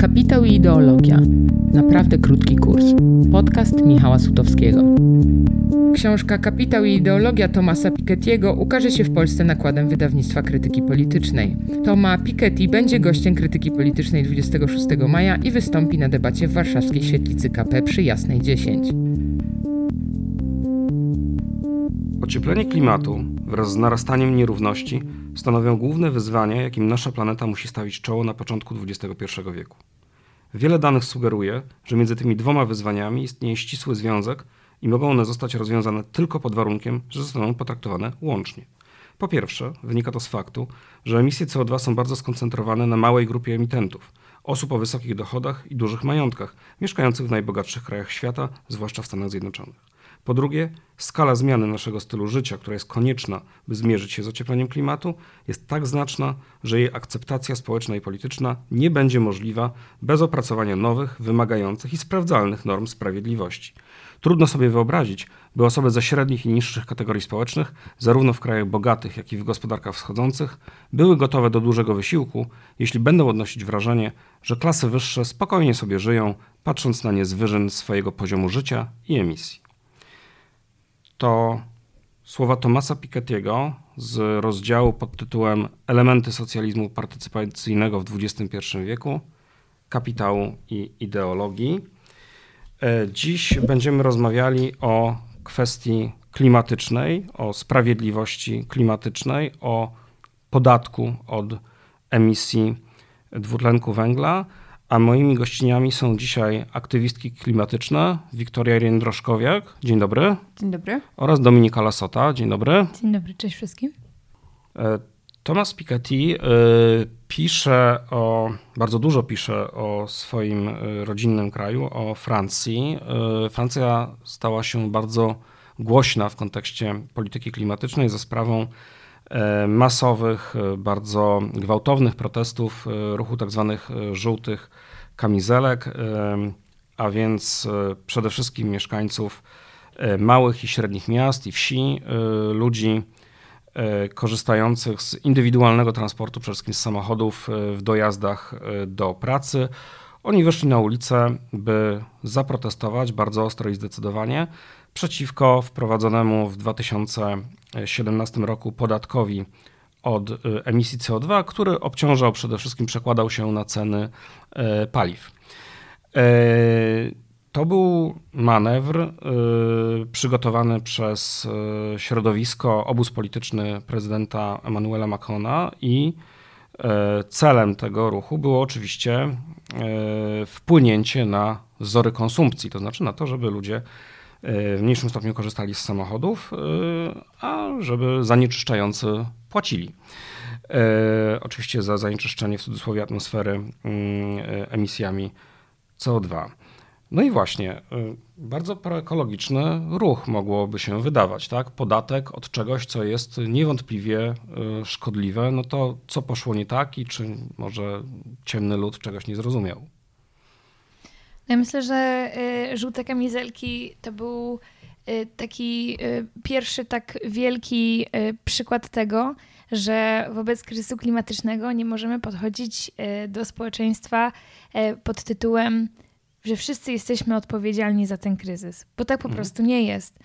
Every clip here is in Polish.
Kapitał i ideologia. Naprawdę krótki kurs. Podcast Michała Sutowskiego. Książka Kapitał i ideologia Tomasa Piketty'ego ukaże się w Polsce nakładem wydawnictwa krytyki politycznej. Toma Piketty będzie gościem krytyki politycznej 26 maja i wystąpi na debacie w warszawskiej świetlicy KP przy Jasnej 10. Ocieplenie klimatu wraz z narastaniem nierówności stanowią główne wyzwania, jakim nasza planeta musi stawić czoło na początku XXI wieku. Wiele danych sugeruje, że między tymi dwoma wyzwaniami istnieje ścisły związek i mogą one zostać rozwiązane tylko pod warunkiem, że zostaną potraktowane łącznie. Po pierwsze, wynika to z faktu, że emisje CO2 są bardzo skoncentrowane na małej grupie emitentów, osób o wysokich dochodach i dużych majątkach, mieszkających w najbogatszych krajach świata, zwłaszcza w Stanach Zjednoczonych. Po drugie, skala zmiany naszego stylu życia, która jest konieczna, by zmierzyć się z ociepleniem klimatu, jest tak znaczna, że jej akceptacja społeczna i polityczna nie będzie możliwa bez opracowania nowych, wymagających i sprawdzalnych norm sprawiedliwości. Trudno sobie wyobrazić, by osoby ze średnich i niższych kategorii społecznych, zarówno w krajach bogatych, jak i w gospodarkach wschodzących, były gotowe do dużego wysiłku, jeśli będą odnosić wrażenie, że klasy wyższe spokojnie sobie żyją, patrząc na nie z wyżyn swojego poziomu życia i emisji to słowa Tomasa Piketty'ego z rozdziału pod tytułem Elementy socjalizmu partycypacyjnego w XXI wieku, kapitału i ideologii. E, dziś będziemy rozmawiali o kwestii klimatycznej, o sprawiedliwości klimatycznej, o podatku od emisji dwutlenku węgla a moimi gościniami są dzisiaj aktywistki klimatyczne Wiktoria Jędroszkowiak. Dzień dobry. Dzień dobry. Oraz Dominika Lasota. Dzień dobry. Dzień dobry, cześć wszystkim. E, Thomas Piketty e, pisze o, bardzo dużo pisze o swoim e, rodzinnym kraju, o Francji. Francja stała się bardzo głośna w kontekście polityki klimatycznej za sprawą masowych, bardzo gwałtownych protestów ruchu tzw. Tak żółtych kamizelek, a więc e, przede wszystkim mieszkańców e, małych i średnich miast i wsi, e, ludzi korzystających z indywidualnego transportu, przede wszystkim z samochodów w dojazdach do pracy. Oni wyszli na ulicę, by zaprotestować bardzo ostro i zdecydowanie przeciwko wprowadzonemu w 2017 roku podatkowi od y, emisji CO2, który obciążał przede wszystkim, przekładał się na ceny e, paliw. E, to był manewr y, przygotowany przez środowisko, obóz polityczny prezydenta Emmanuela Macrona i e, celem tego ruchu było oczywiście wpłynięcie na wzory konsumpcji, to znaczy na to, żeby ludzie w mniejszym stopniu korzystali z samochodów, a żeby zanieczyszczający płacili. E, oczywiście za zanieczyszczenie w cudzysłowie atmosfery mm, e, emisjami CO2. No i właśnie, e, bardzo proekologiczny ruch mogłoby się wydawać, tak? Podatek od czegoś, co jest niewątpliwie szkodliwe, no to co poszło nie tak i czy może ciemny lud czegoś nie zrozumiał? Ja myślę, że żółte kamizelki to był Y, taki y, pierwszy tak wielki y, przykład tego, że wobec kryzysu klimatycznego nie możemy podchodzić do społeczeństwa pod tytułem, że wszyscy jesteśmy odpowiedzialni za ten kryzys, bo tak po mhm. prostu nie jest.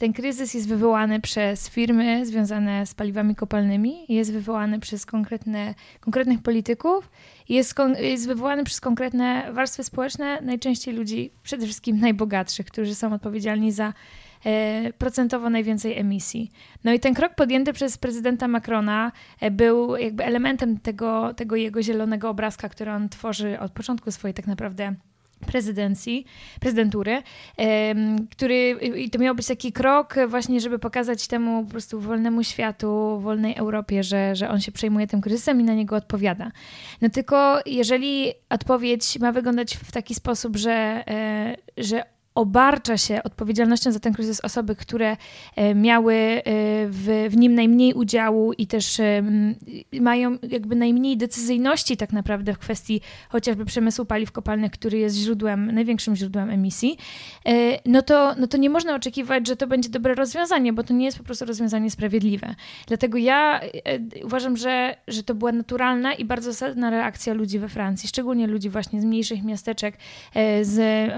Ten kryzys jest wywołany przez firmy związane z paliwami kopalnymi, jest wywołany przez konkretne, konkretnych polityków, jest, jest wywołany przez konkretne warstwy społeczne, najczęściej ludzi, przede wszystkim najbogatszych, którzy są odpowiedzialni za e, procentowo najwięcej emisji. No i ten krok podjęty przez prezydenta Macrona e, był jakby elementem tego, tego jego zielonego obrazka, który on tworzy od początku swojej tak naprawdę prezydencji, prezydentury, który, i to miał być taki krok właśnie, żeby pokazać temu po prostu wolnemu światu, wolnej Europie, że, że on się przejmuje tym kryzysem i na niego odpowiada. No tylko jeżeli odpowiedź ma wyglądać w taki sposób, że, e, że obarcza się odpowiedzialnością za ten kryzys osoby, które e, miały e, w, w nim najmniej udziału i też e, mają jakby najmniej decyzyjności tak naprawdę w kwestii chociażby przemysłu paliw kopalnych, który jest źródłem, największym źródłem emisji, no to, no to nie można oczekiwać, że to będzie dobre rozwiązanie, bo to nie jest po prostu rozwiązanie sprawiedliwe. Dlatego ja uważam, że, że to była naturalna i bardzo zasadna reakcja ludzi we Francji, szczególnie ludzi właśnie z mniejszych miasteczek, z,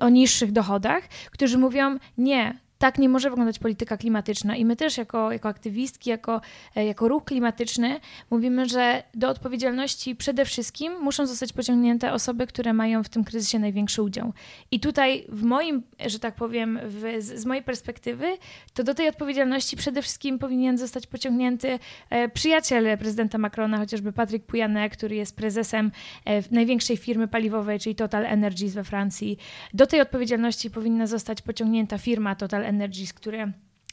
o niższych dochodach, którzy mówią: Nie, tak nie może wyglądać polityka klimatyczna. I my też jako, jako aktywistki, jako, e, jako ruch klimatyczny mówimy, że do odpowiedzialności przede wszystkim muszą zostać pociągnięte osoby, które mają w tym kryzysie największy udział. I tutaj w moim, że tak powiem, w, z, z, mojej perspektywy, to do tej odpowiedzialności przede wszystkim powinien zostać pociągnięty e, przyjaciel prezydenta Macrona, chociażby Patryk Pujanek, który jest prezesem e, największej firmy paliwowej, czyli Total Energies we Francji. Do tej odpowiedzialności powinna zostać pociągnięta firma Total Energies, które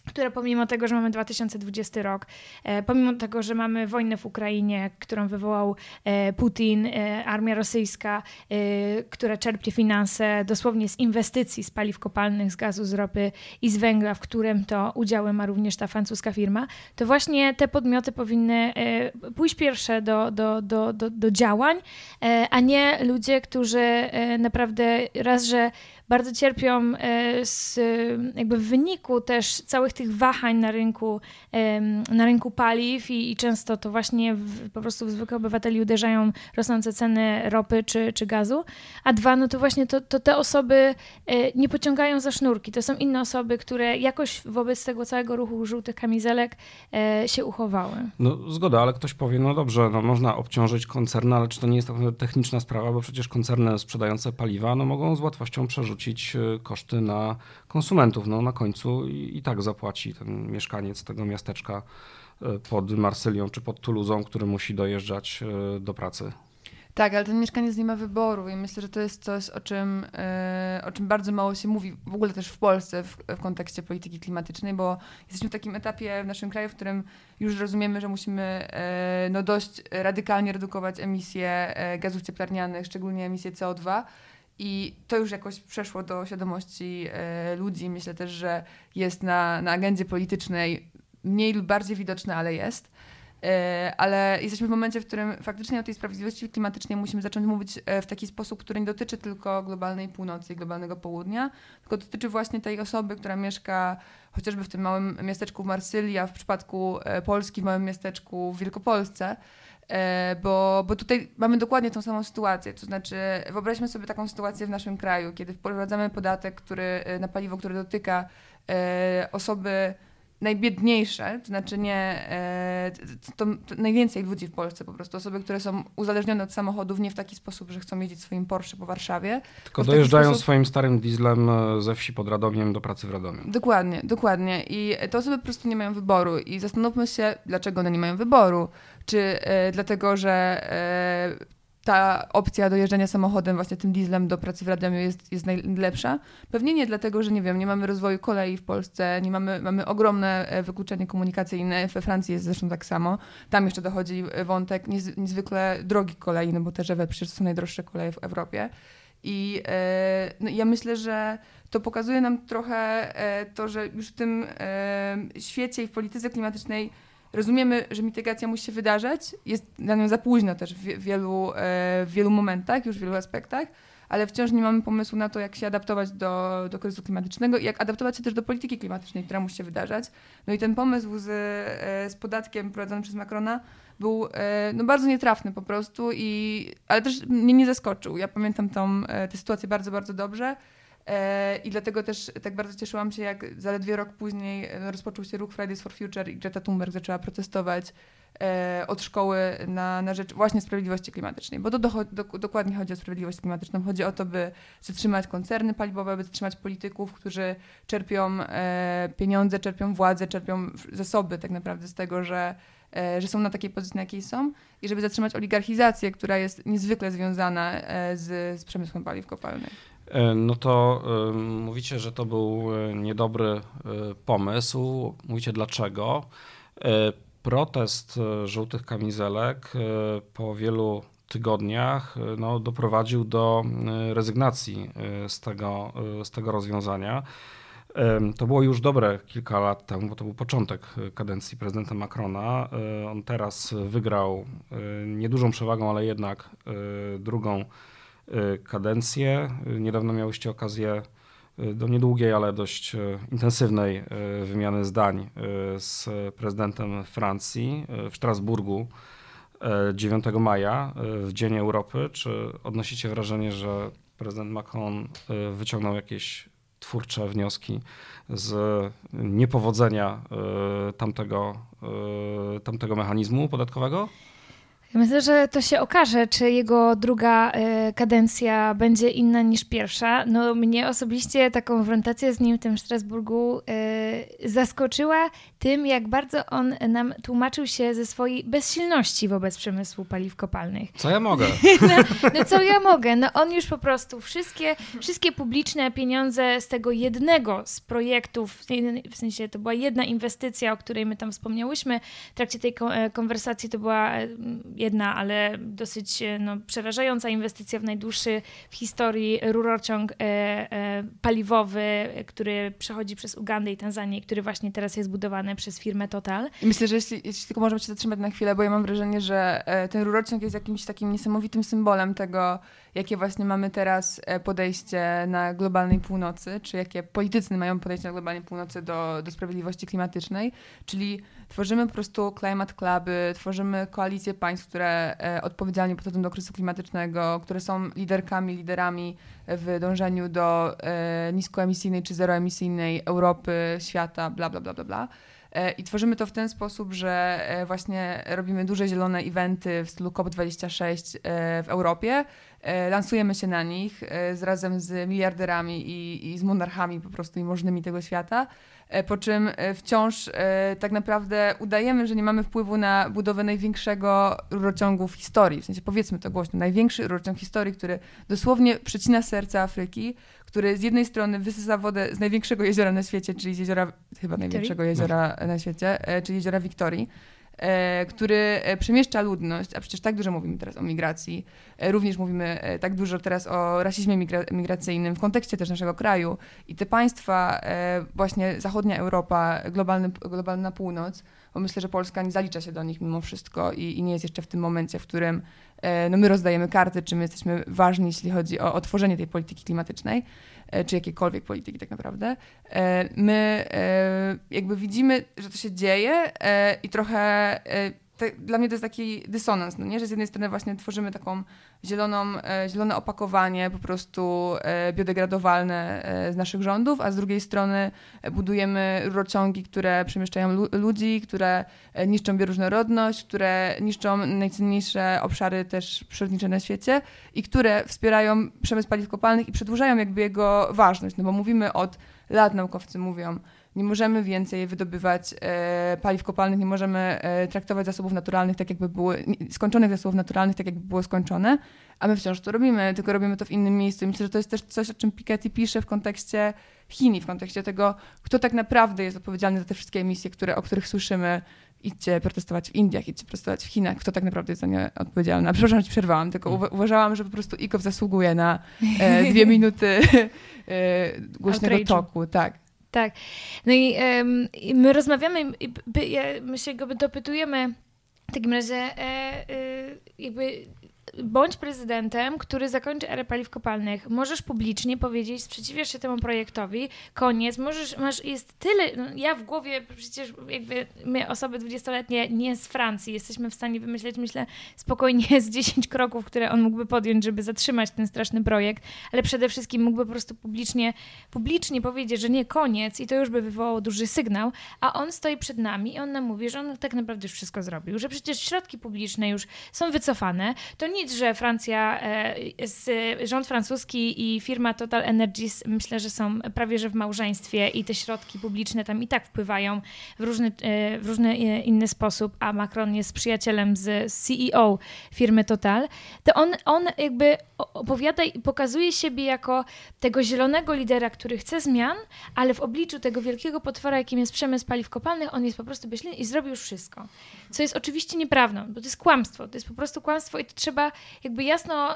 które pomimo tego, że mamy 2020 rok, e, pomimo tego, że mamy wojnę w Ukrainie, którą wywołał e, Putin, e, armia rosyjska, która czerpie finanse dosłownie z inwestycji z paliw kopalnych, z gazu, z ropy i z węgla, w którym to udziały ma również ta francuska firma, to właśnie te podmioty powinny pójść pierwsze do, do, do, do, do działań, a nie ludzie, którzy naprawdę raz, że bardzo cierpią e, z, jakby w wyniku też całych tych wahań na rynku, na rynku paliw i, i często to właśnie w, po prostu w zwykłych obywateli uderzają rosnące ceny ropy czy, czy gazu. A dwa, no to właśnie to, to te osoby e, nie pociągają za sznurki. To są inne osoby, które jakoś wobec tego całego ruchu żółtych kamizelek e, się uchowały. No zgoda, ale ktoś powie, no dobrze, no można obciążyć koncerny, ale czy to nie jest tak techniczna sprawa, bo przecież koncerny sprzedające paliwa no mogą z łatwością przerzucić przerzucić e, koszty na konsumentów. No, na końcu i, i tak zapłaci ten mieszkaniec tego miasteczka e, pod Marsylią czy pod Toulousą, który musi dojeżdżać e, do pracy. Tak, ale ten mieszkaniec nie ma wyboru i myślę, że to jest coś, o czym, o czym bardzo mało się mówi, w ogóle też w Polsce w, w kontekście polityki klimatycznej, bo jesteśmy w takim etapie w naszym kraju, w którym już rozumiemy, że musimy no, dość radykalnie redukować emisje gazów cieplarnianych, szczególnie emisje CO2. I to już jakoś przeszło do świadomości e, ludzi. Myślę też, że jest na, na agendzie politycznej mniej lub bardziej widoczne, ale jest. E, ale jesteśmy w momencie, w którym faktycznie o tej sprawiedliwości klimatycznej musimy zacząć mówić e, w taki sposób, który nie dotyczy tylko globalnej północy i globalnego południa, tylko dotyczy właśnie tej osoby, która mieszka chociażby w tym małym miasteczku w Marsylii, a w przypadku Polski w małym miasteczku w Wielkopolsce. E, bo, bo tutaj mamy dokładnie tą samą sytuację. To znaczy, wyobraźmy sobie taką sytuację w naszym kraju, kiedy wprowadzamy podatek który, e, na paliwo, które dotyka e, osoby najbiedniejsze, to znaczy nie, to, to, najwięcej ludzi w Polsce po prostu, osoby, które są uzależnione od samochodów nie w taki sposób, że chcą jeździć swoim Porsche po Warszawie. Tylko dojeżdżają sposób... swoim starym dieslem ze wsi pod Radomiem do pracy w Radomiu. Dokładnie, dokładnie. I te osoby po prostu nie mają wyboru i zastanówmy się, dlaczego one nie mają wyboru. Czy e, dlatego, że e, ta opcja dojeżdżania samochodem, właśnie tym dieslem do pracy w Radomiu jest, jest najlepsza? Pewnie nie, dlatego że nie wiem, nie mamy rozwoju kolei w Polsce, nie mamy, mamy ogromne e, wykluczenie komunikacyjne, we Francji jest zresztą tak samo. Tam jeszcze dochodzi wątek niez, niezwykle drogi kolei, no bo te żywe przecież są najdroższe koleje w Europie. I no, ja myślę, że to pokazuje nam trochę to, że już w tym świecie i w polityce klimatycznej rozumiemy, że mitygacja musi się wydarzać. Jest dla nią za późno też w wielu, e, w wielu momentach, już w wielu aspektach, ale wciąż nie mamy pomysłu na to, jak się adaptować do, do kryzysu klimatycznego i jak adaptować się też do polityki klimatycznej, która musi się wydarzać. No i ten pomysł z, e, z podatkiem prowadzony przez Macrona był e, no, bardzo nietrafny po prostu, i, ale też mnie nie zaskoczył. Ja pamiętam tą, tę sytuację bardzo, bardzo dobrze. E, I dlatego też tak bardzo cieszyłam się, jak zaledwie rok później e, rozpoczął się ruch Fridays for Future i Greta Thunberg zaczęła protestować e, od szkoły na, na rzecz właśnie sprawiedliwości klimatycznej. Bo to do, do, dokładnie chodzi o sprawiedliwość klimatyczną. Chodzi o to, by zatrzymać koncerny paliwowe, by zatrzymać polityków, którzy czerpią pieniądze, czerpią władzę, czerpią zasoby tak naprawdę z tego, że że są na takiej pozycji, na jakiej są, i żeby zatrzymać oligarchizację, która jest niezwykle związana z, z przemysłem paliw kopalnych. E, no to y, mówicie, że to był e, niedobry pomysł. Mówicie dlaczego. Protest żółtych kamizelek po wielu tygodniach no, doprowadził do rezygnacji z tego, z tego rozwiązania. To było już dobre kilka lat temu, bo to był początek kadencji prezydenta Macrona. On teraz wygrał niedużą przewagą, ale jednak drugą kadencję. Niedawno miałyście okazję do niedługiej, ale dość intensywnej wymiany zdań z prezydentem Francji w Strasburgu 9 maja, w Dzień Europy. Czy odnosicie wrażenie, że prezydent Macron wyciągnął jakieś twórcze wnioski z niepowodzenia tamtego, tamtego mechanizmu podatkowego? Myślę, że to się okaże, czy jego druga y, kadencja będzie inna niż pierwsza. No mnie osobiście ta konfrontacja z nim w tym Strasburgu y, zaskoczyła tym, jak bardzo on nam tłumaczył się ze swojej bezsilności wobec przemysłu paliw kopalnych. Co ja mogę? no, no, co ja mogę? No on już po prostu wszystkie, wszystkie publiczne pieniądze z tego jednego z projektów, w sensie to była jedna inwestycja, o której my tam wspomniałyśmy w trakcie tej konwersacji, to była jedna, ale dosyć e, no, przerażająca inwestycja w najdłuższy w historii rurociąg e, e, paliwowy, który przechodzi przez Ugandę i Tanzanię, który właśnie teraz jest budowany przez firmę Total. I myślę, że jeśli, jeśli tylko możemy się zatrzymać na chwilę, bo ja mam wrażenie, że e, ten rurociąg jest jakimś takim niesamowitym symbolem tego, jakie właśnie mamy teraz e, podejście na globalnej północy, czy jakie politycy mają podejście na globalnej północy do, do sprawiedliwości klimatycznej, czyli tworzymy po prostu climate cluby, tworzymy koalicje państw, które e, odpowiedzialnie podchodzą do kryzysu klimatycznego, które są liderkami, liderami w dążeniu do niskoemisyjnej czy zeroemisyjnej Europy, świata, bla, bla, bla, bla, bla. E, I tworzymy to w ten sposób, że e, właśnie robimy duże zielone eventy w stylu COP26 e, w Europie. Lansujemy się na nich z, razem z miliarderami i, i z monarchami po prostu i możnymi tego świata. Po czym wciąż tak naprawdę udajemy, że nie mamy wpływu na budowę największego rurociągu w historii. W sensie powiedzmy to głośno, największy rurociąg historii, który dosłownie przecina serce Afryki, który z jednej strony wysysa wodę z największego jeziora na świecie, czyli z jeziora, chyba największego jeziora na świecie, e, czyli jeziora Wiktorii, e, który e, przemieszcza ludność, a przecież tak dużo mówimy teraz o migracji, również mówimy tak dużo teraz o rasizmie migra migracyjnym w kontekście też naszego kraju i te państwa, właśnie zachodnia Europa, globalny, globalna północ, bo myślę, że Polska nie zalicza się do nich mimo wszystko i, i nie jest jeszcze w tym momencie, w którym no, my rozdajemy karty, czy my jesteśmy ważni, jeśli chodzi o, otworzenie tej polityki klimatycznej, e, czy jakiejkolwiek polityki tak naprawdę. E, my e, jakby widzimy, że to się dzieje i trochę te, dla mnie to jest taki dysonans, no nie? że z jednej strony właśnie tworzymy taką zieloną, e, zielone opakowanie po prostu e, biodegradowalne e, z naszych rządów, a z drugiej strony budujemy rurociągi, które przemieszczają lu ludzi, które e, niszczą bioróżnorodność, które niszczą najcenniejsze obszary też przyrodnicze na świecie i które wspierają przemysł paliw kopalnych i przedłużają jakby jego ważność, no bo mówimy od lat, naukowcy mówią, nie możemy więcej wydobywać e, paliw kopalnych, nie możemy e, traktować zasobów naturalnych tak, jakby były, skończonych zasobów naturalnych tak, jakby były skończone, a my wciąż to robimy, tylko robimy to w innym miejscu. I myślę, że to jest też coś, o czym Piketty pisze w kontekście Chin w kontekście tego, kto tak naprawdę jest odpowiedzialny za te wszystkie emisje, które, o których słyszymy. Idźcie protestować w Indiach, idźcie protestować w Chinach. Kto tak naprawdę jest za nie odpowiedzialny? Przepraszam, że ci przerwałam, tylko uwa uważałam, że po prostu IKOW zasługuje na e, dwie minuty e, głośnego toku. Tak. Tak. No i um, my rozmawiamy, my się go dopytujemy w takim razie e, e, jakby bądź prezydentem, który zakończy erę paliw kopalnych. Możesz publicznie powiedzieć, sprzeciwiasz się temu projektowi, koniec, możesz, masz, jest tyle, no ja w głowie przecież jakby my osoby dwudziestoletnie nie z Francji jesteśmy w stanie wymyśleć, myślę, spokojnie z 10 kroków, które on mógłby podjąć, żeby zatrzymać ten straszny projekt, ale przede wszystkim mógłby po prostu publicznie, publicznie powiedzieć, że nie, koniec i to już by wywołało duży sygnał, a on stoi przed nami i on nam mówi, że on tak naprawdę już wszystko zrobił, że przecież środki publiczne już są wycofane, to nie nic, że Francja, e, rząd francuski i firma Total Energies myślę, że są prawie że w małżeństwie i te środki publiczne tam i tak wpływają w różny, e, w różny e, inny sposób, a Macron jest przyjacielem z CEO firmy Total, to on, on jakby opowiada i pokazuje siebie jako tego zielonego lidera, który chce zmian, ale w obliczu tego wielkiego potwora, jakim jest przemysł paliw kopalnych, on jest po prostu bezsilny i zrobi już wszystko. Co jest oczywiście nieprawdą, bo to jest kłamstwo. To jest po prostu kłamstwo i to trzeba jakby jasno,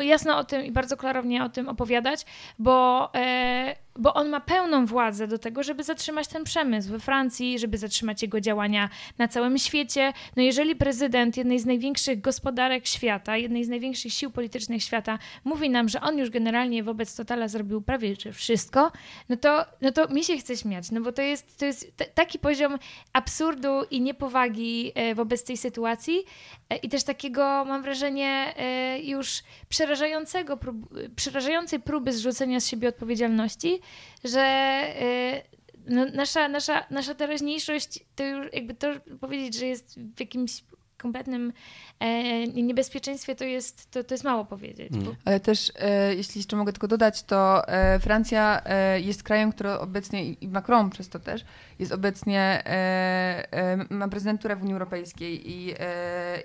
jasno o tym i bardzo klarownie o tym opowiadać, bo e, bo on ma pełną władzę do tego, żeby zatrzymać ten przemysł we Francji, żeby zatrzymać jego działania na całym świecie. No jeżeli prezydent jednej z największych gospodarek świata, jednej z największych sił politycznych świata mówi nam, że on już generalnie wobec Totala zrobił prawie że wszystko, no to, no to mi się chce śmiać, no bo to jest, to jest taki poziom absurdu i niepowagi e, wobec tej sytuacji e, i też takiego, mam wrażenie, e, już przerażającego, przerażającej próby zrzucenia z siebie odpowiedzialności, że y, no, nasza, nasza, nasza teraźniejszość to już jakby to powiedzieć, że jest w jakimś kompletnym e, niebezpieczeństwie, to jest, to, to jest mało powiedzieć. Mm. Ale też, e, jeśli jeszcze mogę tylko dodać, to e, Francja e, jest krajem, który obecnie, i Macron przez to też, jest obecnie, e, e, ma prezydenturę w Unii Europejskiej i,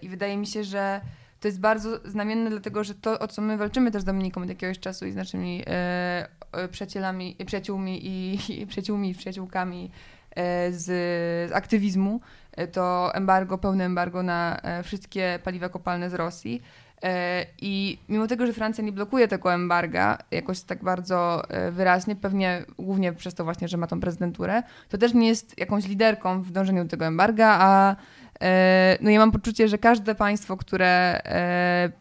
i wydaje mi się, że to jest bardzo znamienne, dlatego że to, o co my walczymy też z Dominiką od jakiegoś czasu i z naszymi e, przyjacielami, przyjaciółmi i, i przyjaciółmi przyjaciółkami e, z, z aktywizmu, e, to embargo, pełne embargo na e, wszystkie paliwa kopalne z Rosji. E, I mimo tego, że Francja nie blokuje tego embarga jakoś tak bardzo wyraźnie, pewnie głównie przez to właśnie, że ma tą prezydenturę, to też nie jest jakąś liderką w dążeniu do tego embarga, a no ja mam poczucie, że każde państwo, które e,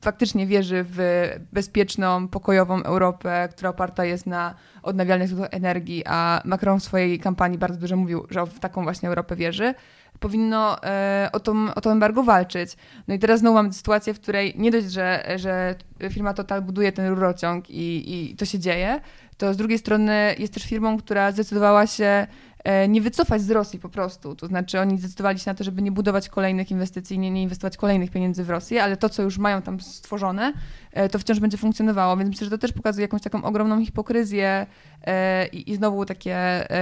faktycznie wierzy w bezpieczną, pokojową Europę, która oparta jest na odnawialnych źródłach energii, a Macron w swojej kampanii bardzo dużo mówił, że w taką właśnie Europę wierzy, powinno e, o, to, o to embargo walczyć. No i teraz znowu mamy sytuację, w której nie dość, że, że firma Total buduje ten rurociąg i, i to się dzieje, to z drugiej strony jest też firmą, która zdecydowała się E, nie wycofać z Rosji po prostu. To znaczy oni zdecydowali się na to, żeby nie budować kolejnych inwestycji, nie, nie inwestować kolejnych pieniędzy w Rosję, ale to, co już mają tam stworzone, e, to wciąż będzie funkcjonowało. Więc myślę, że to też pokazuje jakąś taką ogromną hipokryzję e, i, i znowu takie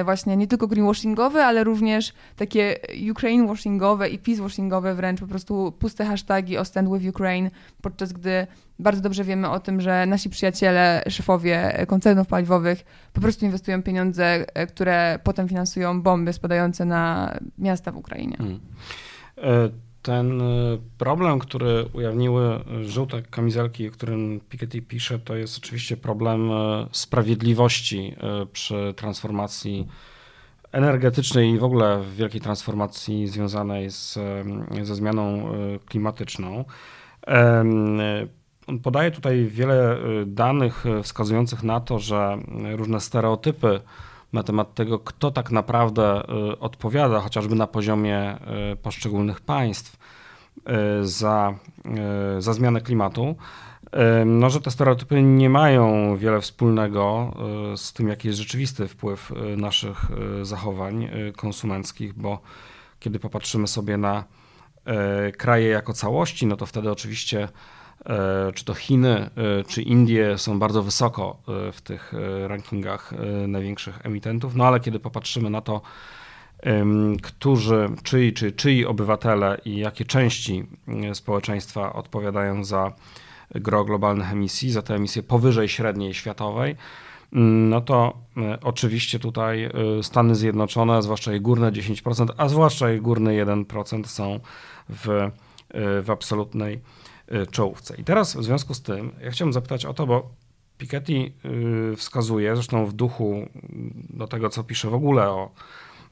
właśnie nie tylko greenwashingowe, ale również takie Ukraine-washingowe i peace-washingowe wręcz, po prostu puste hasztagi o stand with Ukraine, podczas gdy bardzo dobrze wiemy o tym, że nasi przyjaciele, szefowie koncernów paliwowych po prostu inwestują pieniądze, e, które potem finansują bomby spadające na miasta w Ukrainie. Hmm. Ten e, problem, który ujawniły żółte kamizelki, o którym Piketty pisze, to jest oczywiście problem sprawiedliwości przy transformacji energetycznej i w ogóle w wielkiej transformacji związanej z, ze zmianą klimatyczną. On podaje tutaj wiele y, danych y, wskazujących na to, że różne stereotypy na temat tego, kto tak naprawdę y, odpowiada, chociażby na poziomie poszczególnych państw, za, za zmianę klimatu, no, że te stereotypy nie mają wiele wspólnego z tym, jaki jest rzeczywisty wpływ naszych zachowań konsumenckich, bo kiedy popatrzymy sobie na kraje jako całości, no to wtedy oczywiście czy to Chiny, e, czy Indie są bardzo wysoko e, w tych rankingach największych emitentów, no ale kiedy popatrzymy na to, którzy, czyi, czy czyi obywatele i jakie części społeczeństwa odpowiadają za gro globalnych emisji, za te emisje powyżej średniej światowej, no to oczywiście tutaj Stany Zjednoczone, zwłaszcza jej górne 10%, a zwłaszcza jej górny 1% są w, w absolutnej czołówce. I teraz w związku z tym ja chciałbym zapytać o to, bo Piketty y, wskazuje, zresztą w duchu do tego, co pisze w ogóle o,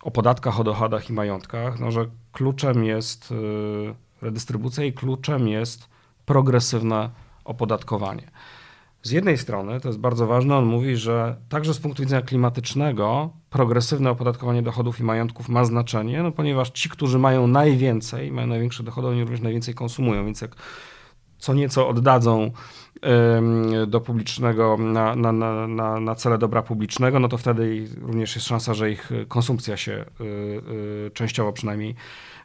o podatkach, o dochodach i majątkach, no, że kluczem jest y, redystrybucja i kluczem jest progresywne opodatkowanie. Z jednej strony, to jest bardzo ważne, on mówi, że także z punktu widzenia klimatycznego progresywne opodatkowanie dochodów i majątków ma znaczenie, no ponieważ ci, którzy mają najwięcej, mają największe dochody, oni również najwięcej konsumują, więc jak co nieco oddadzą do publicznego na, na, na, na cele dobra publicznego, no to wtedy również jest szansa, że ich konsumpcja się y, y, częściowo przynajmniej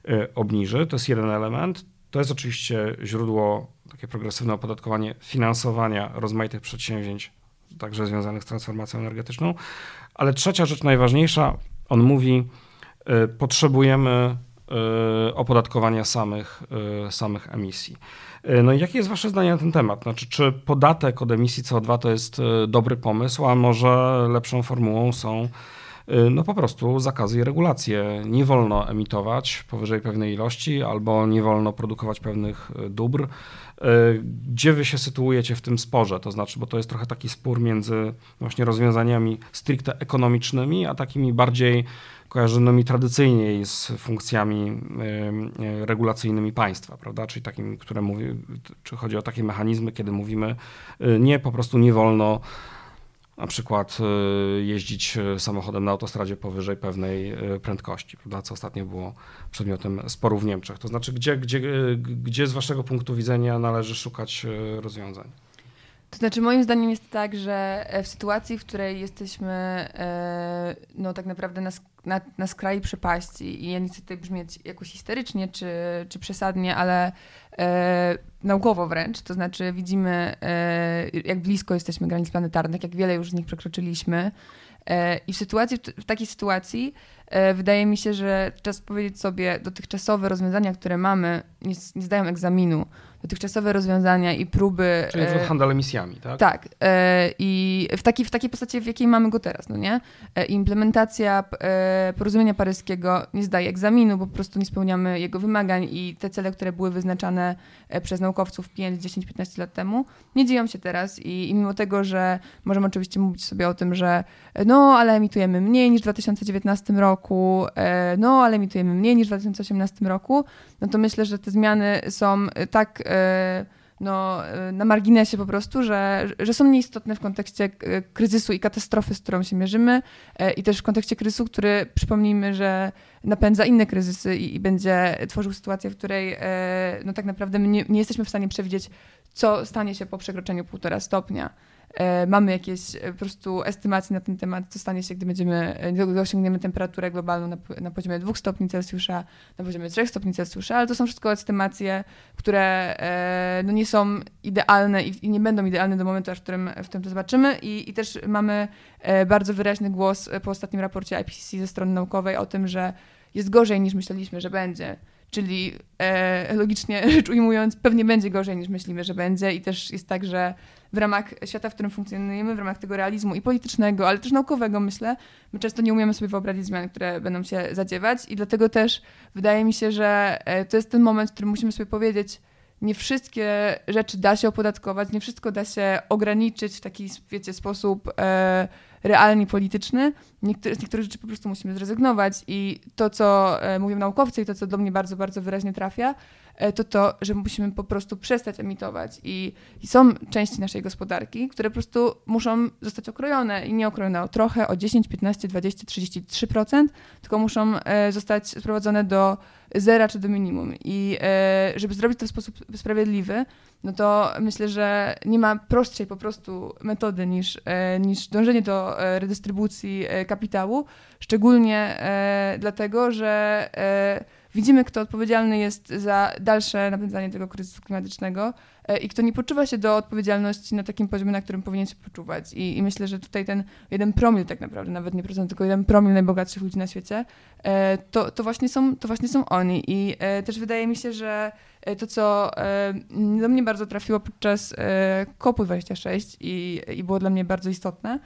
y, obniży. To jest jeden element. To jest oczywiście źródło, takie progresywne opodatkowanie finansowania rozmaitych przedsięwzięć, także związanych z transformacją energetyczną. Ale trzecia rzecz najważniejsza, on mówi, potrzebujemy opodatkowania samych, samych emisji. E, no i jakie jest Wasze zdanie na ten temat? Znaczy, czy podatek od emisji CO2 to jest e, dobry pomysł, a może lepszą formułą są no po prostu zakazy i regulacje. Nie wolno emitować powyżej pewnej ilości albo nie wolno produkować pewnych dóbr. Gdzie wy się sytuujecie w tym sporze? To znaczy, bo to jest trochę taki spór między właśnie rozwiązaniami stricte ekonomicznymi, a takimi bardziej kojarzonymi tradycyjnie z funkcjami regulacyjnymi państwa, prawda? Czyli takim, które mówi, czy chodzi o takie mechanizmy, kiedy mówimy y, nie, po prostu nie wolno na przykład y, jeździć samochodem na autostradzie powyżej pewnej y, prędkości, prawda? co ostatnio było przedmiotem sporu w Niemczech. To znaczy, gdzie, gdzie, gdzie z waszego punktu widzenia należy szukać rozwiązań? To znaczy, moim zdaniem jest tak, że e, w sytuacji, w której jesteśmy e, no, tak naprawdę na, na, na skraju przepaści i ja nie chcę tutaj brzmieć jakoś histerycznie czy, czy przesadnie, ale e, naukowo wręcz, to znaczy widzimy, e, jak blisko jesteśmy granic planetarnych, jak wiele już z nich przekroczyliśmy. E, I w sytuacji, w takiej sytuacji wydaje mi się, że czas powiedzieć sobie, dotychczasowe rozwiązania, które mamy, nie, nie zdają egzaminu dotychczasowe rozwiązania i próby... Czyli e, handel emisjami, tak? Tak. E, I w, taki, w takiej postaci, w jakiej mamy go teraz, no nie? E, implementacja e, porozumienia paryskiego nie zdaje egzaminu, bo po prostu nie spełniamy jego wymagań i te cele, które były wyznaczane przez naukowców 5, 10, 15 lat temu, nie dzieją się teraz i, i mimo tego, że możemy oczywiście mówić sobie o tym, że no, ale emitujemy mniej niż w 2019 roku, no, ale emitujemy mniej niż w 2018 roku, no to myślę, że te zmiany są tak e, no, e, na marginesie po prostu, że, że są nieistotne w kontekście kryzysu i katastrofy, z którą się mierzymy i też w kontekście kryzysu, który przypomnijmy, że napędza inne kryzysy i, i będzie tworzył sytuację, w której no, tak naprawdę nie, nie jesteśmy w stanie przewidzieć, co stanie się po przekroczeniu półtora stopnia. E, mamy jakieś e, po prostu estymacje na ten temat, co stanie się, gdy będziemy, e, gdy osiągniemy temperaturę globalną na, na poziomie 2 stopni Celsjusza, na poziomie 3 stopni Celsjusza, ale to są wszystko estymacje, które no, nie są idealne i, i nie będą idealne do momentu, aż w którym, w którym to zobaczymy i, i też mamy bardzo wyraźny głos po ostatnim raporcie IPCC ze strony naukowej o tym, że jest gorzej niż myśleliśmy, że będzie. Czyli e, logicznie rzecz ujmując, pewnie będzie gorzej niż myślimy, że będzie, i też jest tak, że w ramach świata, w którym funkcjonujemy, w ramach tego realizmu i politycznego, ale też naukowego, myślę, my często nie umiemy sobie wyobrazić zmian, które będą się zadziewać, i dlatego też wydaje mi się, że e, to jest ten moment, w którym musimy sobie powiedzieć, nie wszystkie rzeczy da się opodatkować, nie wszystko da się ograniczyć w taki, wiecie, sposób e, realnie polityczny. Niektóre, z niektórych rzeczy po prostu musimy zrezygnować i to, co e, mówią naukowcy i to, co do mnie bardzo, bardzo wyraźnie trafia, to to, że musimy po prostu przestać emitować. I, I, są części naszej gospodarki, które po prostu muszą zostać okrojone i nie okrojone o trochę, o 10, 15, 20, 33%, tylko muszą e, zostać sprowadzone do zera czy do minimum. I e, żeby zrobić to w sposób sprawiedliwy, no to myślę, że nie ma prostszej po prostu metody niż, niż dążenie do redystrybucji kapitału, szczególnie dlatego, że widzimy, kto odpowiedzialny jest za dalsze napędzanie tego kryzysu klimatycznego e, i kto nie poczuwa się do odpowiedzialności na takim poziomie, na którym powinien się poczuwać. I, i myślę, że tutaj ten jeden promil tak naprawdę, nawet nie procent, tylko jeden promil najbogatszych ludzi na świecie, e, to, to, właśnie, są, to właśnie są oni. I e, też wydaje mi się, że to, co do mnie bardzo trafiło podczas COP26 i, i było dla mnie bardzo istotne,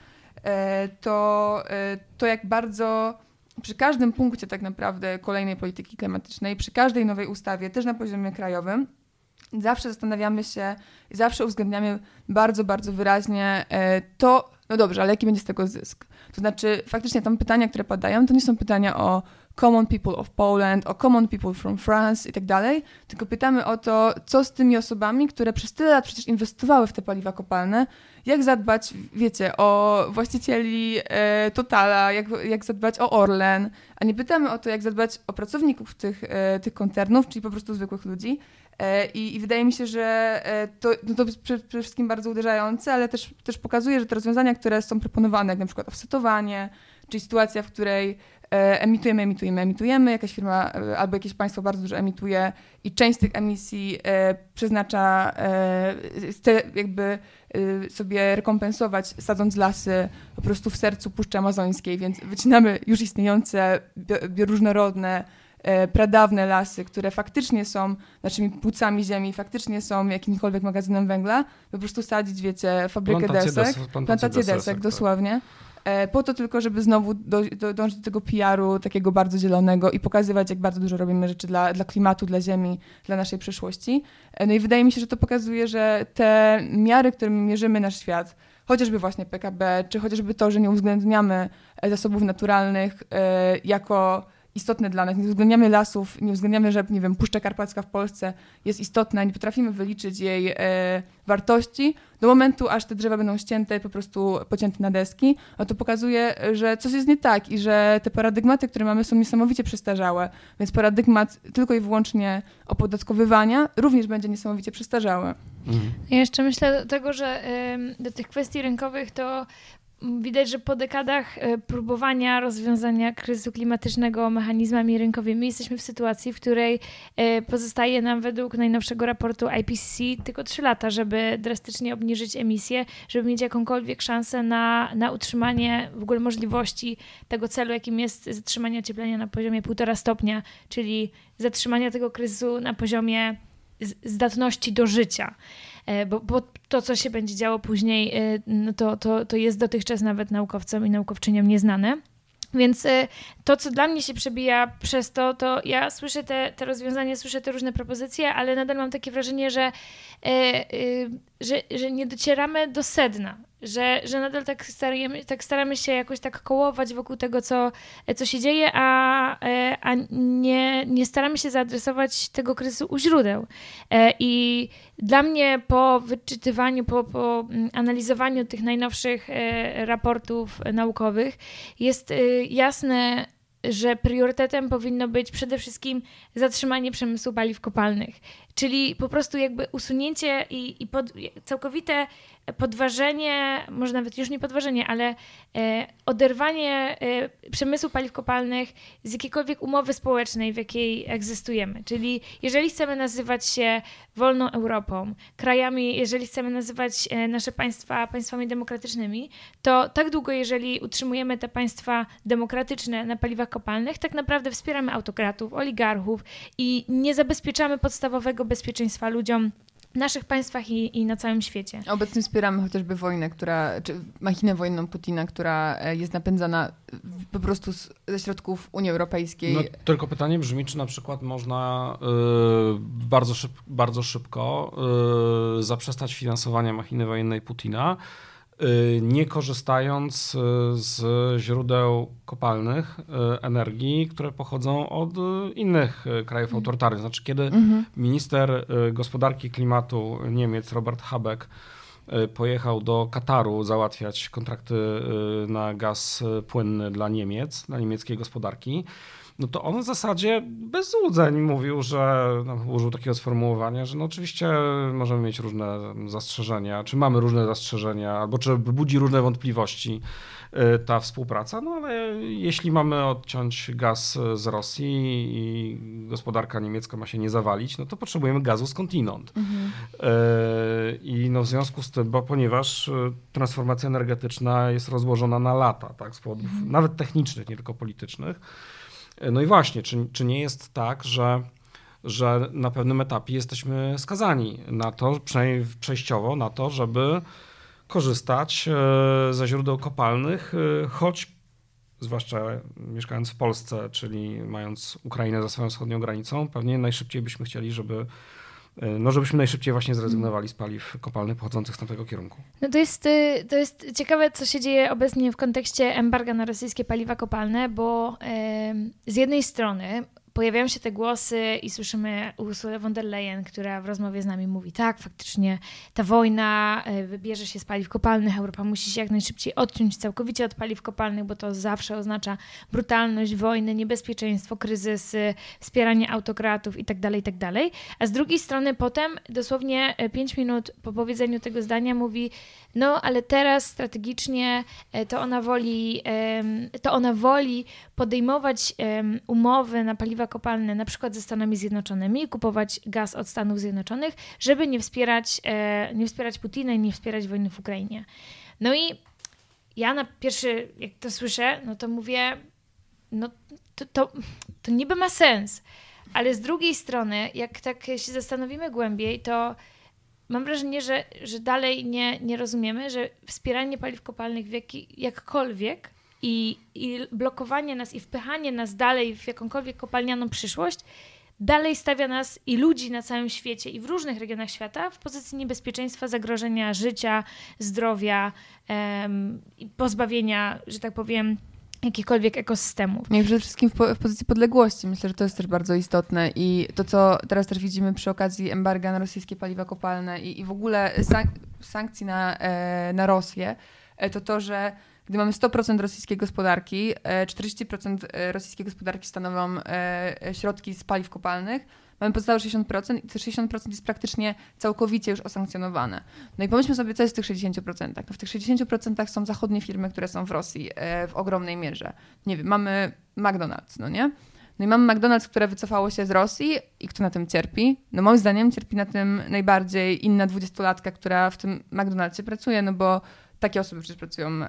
to, to jak bardzo przy każdym punkcie tak naprawdę kolejnej polityki klimatycznej, przy każdej nowej ustawie, też na poziomie krajowym, zawsze zastanawiamy się i zawsze uwzględniamy bardzo, bardzo wyraźnie e, to, no dobrze, ale jaki będzie z tego zysk? To znaczy, faktycznie tam pytania, które padają, to nie są pytania o common people of Poland, o common people from France i tak dalej, tylko pytamy o to, co z tymi osobami, które przez tyle lat przecież inwestowały w te paliwa kopalne, jak zadbać, wiecie, o właścicieli e, Totala, jak, jak zadbać o Orlen, a nie pytamy o to, jak zadbać o pracowników tych, e, tych koncernów, czyli po prostu zwykłych ludzi. E, I, I, wydaje mi się, że e, to, no to jest przede wszystkim bardzo uderzające, ale też, też pokazuje, że te rozwiązania, które są proponowane, jak na przykład offsetowanie, czyli sytuacja, w której emitujemy, emitujemy, emitujemy, jakaś firma e, albo jakieś państwo bardzo dużo emituje i część z tych emisji e, przeznacza, chce jakby sobie rekompensować, sadząc lasy po prostu w sercu Puszczy Amazońskiej, więc wycinamy już istniejące, bioróżnorodne, pradawne lasy, które faktycznie są naszymi płucami ziemi, faktycznie są jakimkolwiek magazynem węgla, po prostu sadzić, wiecie, fabrykę plantacje desek, des, plantację desek, desek dosłownie. e, po to tylko, żeby znowu do, do, dążyć do tego PR-u takiego bardzo zielonego i pokazywać, jak bardzo dużo robimy rzeczy dla, dla klimatu, dla ziemi, dla naszej przyszłości. E, no i wydaje mi się, że to pokazuje, że te miary, którymi mierzymy nasz świat, chociażby właśnie PKB, czy chociażby to, że nie uwzględniamy e, zasobów naturalnych e, jako istotne dla nas. Nie uwzględniamy lasów, nie uwzględniamy, że nie wiem, Puszcza Karpacka w Polsce jest istotna, nie potrafimy wyliczyć jej e, wartości do momentu, aż te drzewa będą ścięte, po prostu pocięte na deski, no to pokazuje, że coś jest nie tak i że te paradygmaty, które mamy są niesamowicie przestarzałe, więc paradygmat tylko i wyłącznie opodatkowywania również będzie niesamowicie przestarzały. Mhm. Ja jeszcze myślę do tego, że y, do tych kwestii rynkowych to widać, że po dekadach e, próbowania rozwiązania kryzysu klimatycznego mechanizmami rynkowymi jesteśmy w sytuacji, w której e, pozostaje nam według najnowszego raportu IPCC tylko 3 lata, żeby drastycznie obniżyć emisję, żeby mieć jakąkolwiek szansę na, na utrzymanie w ogóle możliwości tego celu, jakim jest zatrzymanie ocieplenia na poziomie 1,5 stopnia, czyli zatrzymania tego kryzysu na poziomie zdatności do życia. E, bo, bo to, co się będzie działo później, e, no to, to, to jest dotychczas nawet naukowcom i naukowczyniom nieznane. Więc e, to, co dla mnie się przebija przez to, to ja słyszę te, te rozwiązania, słyszę te różne propozycje, ale nadal mam takie wrażenie, że, że, że nie docieramy do sedna że, że nadal tak staramy, tak staramy się jakoś tak kołować wokół tego, co, co się dzieje, a, e, a nie, nie staramy się zaadresować tego kryzysu u źródeł. E, I dla mnie po wyczytywaniu, po, po mm, analizowaniu tych najnowszych e, raportów naukowych jest jasne, że priorytetem powinno być przede wszystkim zatrzymanie przemysłu paliw kopalnych, czyli po prostu jakby usunięcie i, i pod, całkowite podważenie, może nawet już nie podważenie, ale e, oderwanie e, przemysłu paliw kopalnych z jakiejkolwiek umowy społecznej, w jakiej egzystujemy. Czyli jeżeli chcemy nazywać się wolną Europą, krajami, jeżeli chcemy nazywać e, nasze państwa państwami demokratycznymi, to tak długo, jeżeli utrzymujemy te państwa demokratyczne na paliwach kopalnych, tak naprawdę wspieramy autokratów, oligarchów i nie zabezpieczamy podstawowego bezpieczeństwa ludziom w naszych państwach i, i na całym świecie. Obecnie wspieramy chociażby wojnę, która, czy machinę wojenną Putina, która e, jest napędzana po prostu z, ze środków Unii Europejskiej. No, tylko pytanie brzmi, czy na przykład można y, bardzo, szyb, bardzo szybko y, zaprzestać finansowania machiny wojennej Putina, Y, nie korzystając y, z źródeł kopalnych y, energii, które pochodzą od innych krajów mhm. autorytarnych. Znaczy, kiedy mhm. minister gospodarki klimatu Niemiec Robert Habeck pojechał do Kataru załatwiać kontrakty na gaz płynny dla Niemiec, dla niemieckiej gospodarki, no to on w zasadzie bez złudzeń mówił, że no, użył takiego sformułowania, że no oczywiście możemy mieć różne zastrzeżenia, czy mamy różne zastrzeżenia, albo czy budzi różne wątpliwości y, ta współpraca, no ale jeśli mamy odciąć gaz z Rosji i gospodarka niemiecka ma się nie zawalić, no to potrzebujemy gazu skądinąd. Mhm. Y, I no w związku z tym, bo ponieważ y, transformacja energetyczna jest rozłożona na lata, tak, z powodów mhm. nawet technicznych, nie tylko politycznych, no i właśnie, czy, czy nie jest tak, że, że na pewnym etapie jesteśmy skazani na to, przynajmniej przejściowo, na to, żeby korzystać e, ze źródeł kopalnych, e, choć zwłaszcza mieszkając w Polsce, czyli mając Ukrainę za swoją wschodnią granicą, pewnie najszybciej byśmy chcieli, żeby no żebyśmy najszybciej właśnie zrezygnowali z paliw kopalnych pochodzących z tamtego kierunku. No to jest, y, to jest ciekawe, co się dzieje obecnie w kontekście embarga na rosyjskie paliwa kopalne, bo z jednej strony pojawiają się te głosy i słyszymy Ursulę von der Leyen, która w rozmowie z nami mówi, tak, faktycznie ta wojna e, wybierze się z paliw kopalnych, Europa musi się jak najszybciej odciąć całkowicie od paliw kopalnych, bo to zawsze oznacza brutalność wojny, niebezpieczeństwo, kryzysy, wspieranie autokratów itd., tak itd. Tak A z drugiej strony potem, dosłownie 5 minut po powiedzeniu tego zdania mówi, no ale teraz strategicznie e, to ona woli, to ona woli podejmować umowy na paliwa kopalne, na przykład ze Stanami Zjednoczonymi, kupować gaz od Stanów Zjednoczonych, żeby nie wspierać, e, nie wspierać Putina i nie wspierać wojny w Ukrainie. No i ja na pierwszy, jak to słyszę, no to mówię, no to, to, to niby ma sens, ale z drugiej strony, jak tak się zastanowimy głębiej, to mam wrażenie, że, że dalej nie, nie rozumiemy, że wspieranie paliw kopalnych w jaki, jakkolwiek i, i blokowanie nas i wpychanie nas dalej w jakąkolwiek kopalnianą przyszłość dalej stawia nas i ludzi na całym świecie i w różnych regionach świata w pozycji niebezpieczeństwa, zagrożenia życia, zdrowia i pozbawienia, że tak powiem, jakichkolwiek ekosystemów. No i przede wszystkim w, po, w, pozycji podległości. Myślę, że to jest też bardzo istotne i to, co teraz też widzimy przy okazji embarga na rosyjskie paliwa kopalne i, i w ogóle sank sankcji na, e, na Rosję, e, to to, że gdy mamy 100% rosyjskiej gospodarki, 40% e, e, rosyjskiej gospodarki stanowią e, środki z paliw kopalnych, mamy pozostałe 60% i te 60% jest praktycznie całkowicie już osankcjonowane. No i pomyślmy sobie, co jest w tych 60%. No w tych 60% są zachodnie firmy, które są w Rosji w ogromnej mierze. Nie wiem, mamy McDonald's, no nie? No i mamy McDonald's, które wycofało się z Rosji i kto na tym cierpi? No moim zdaniem cierpi na tym najbardziej inna dwudziestolatka, która w tym McDonald'sie pracuje, no bo takie osoby przecież pracują e,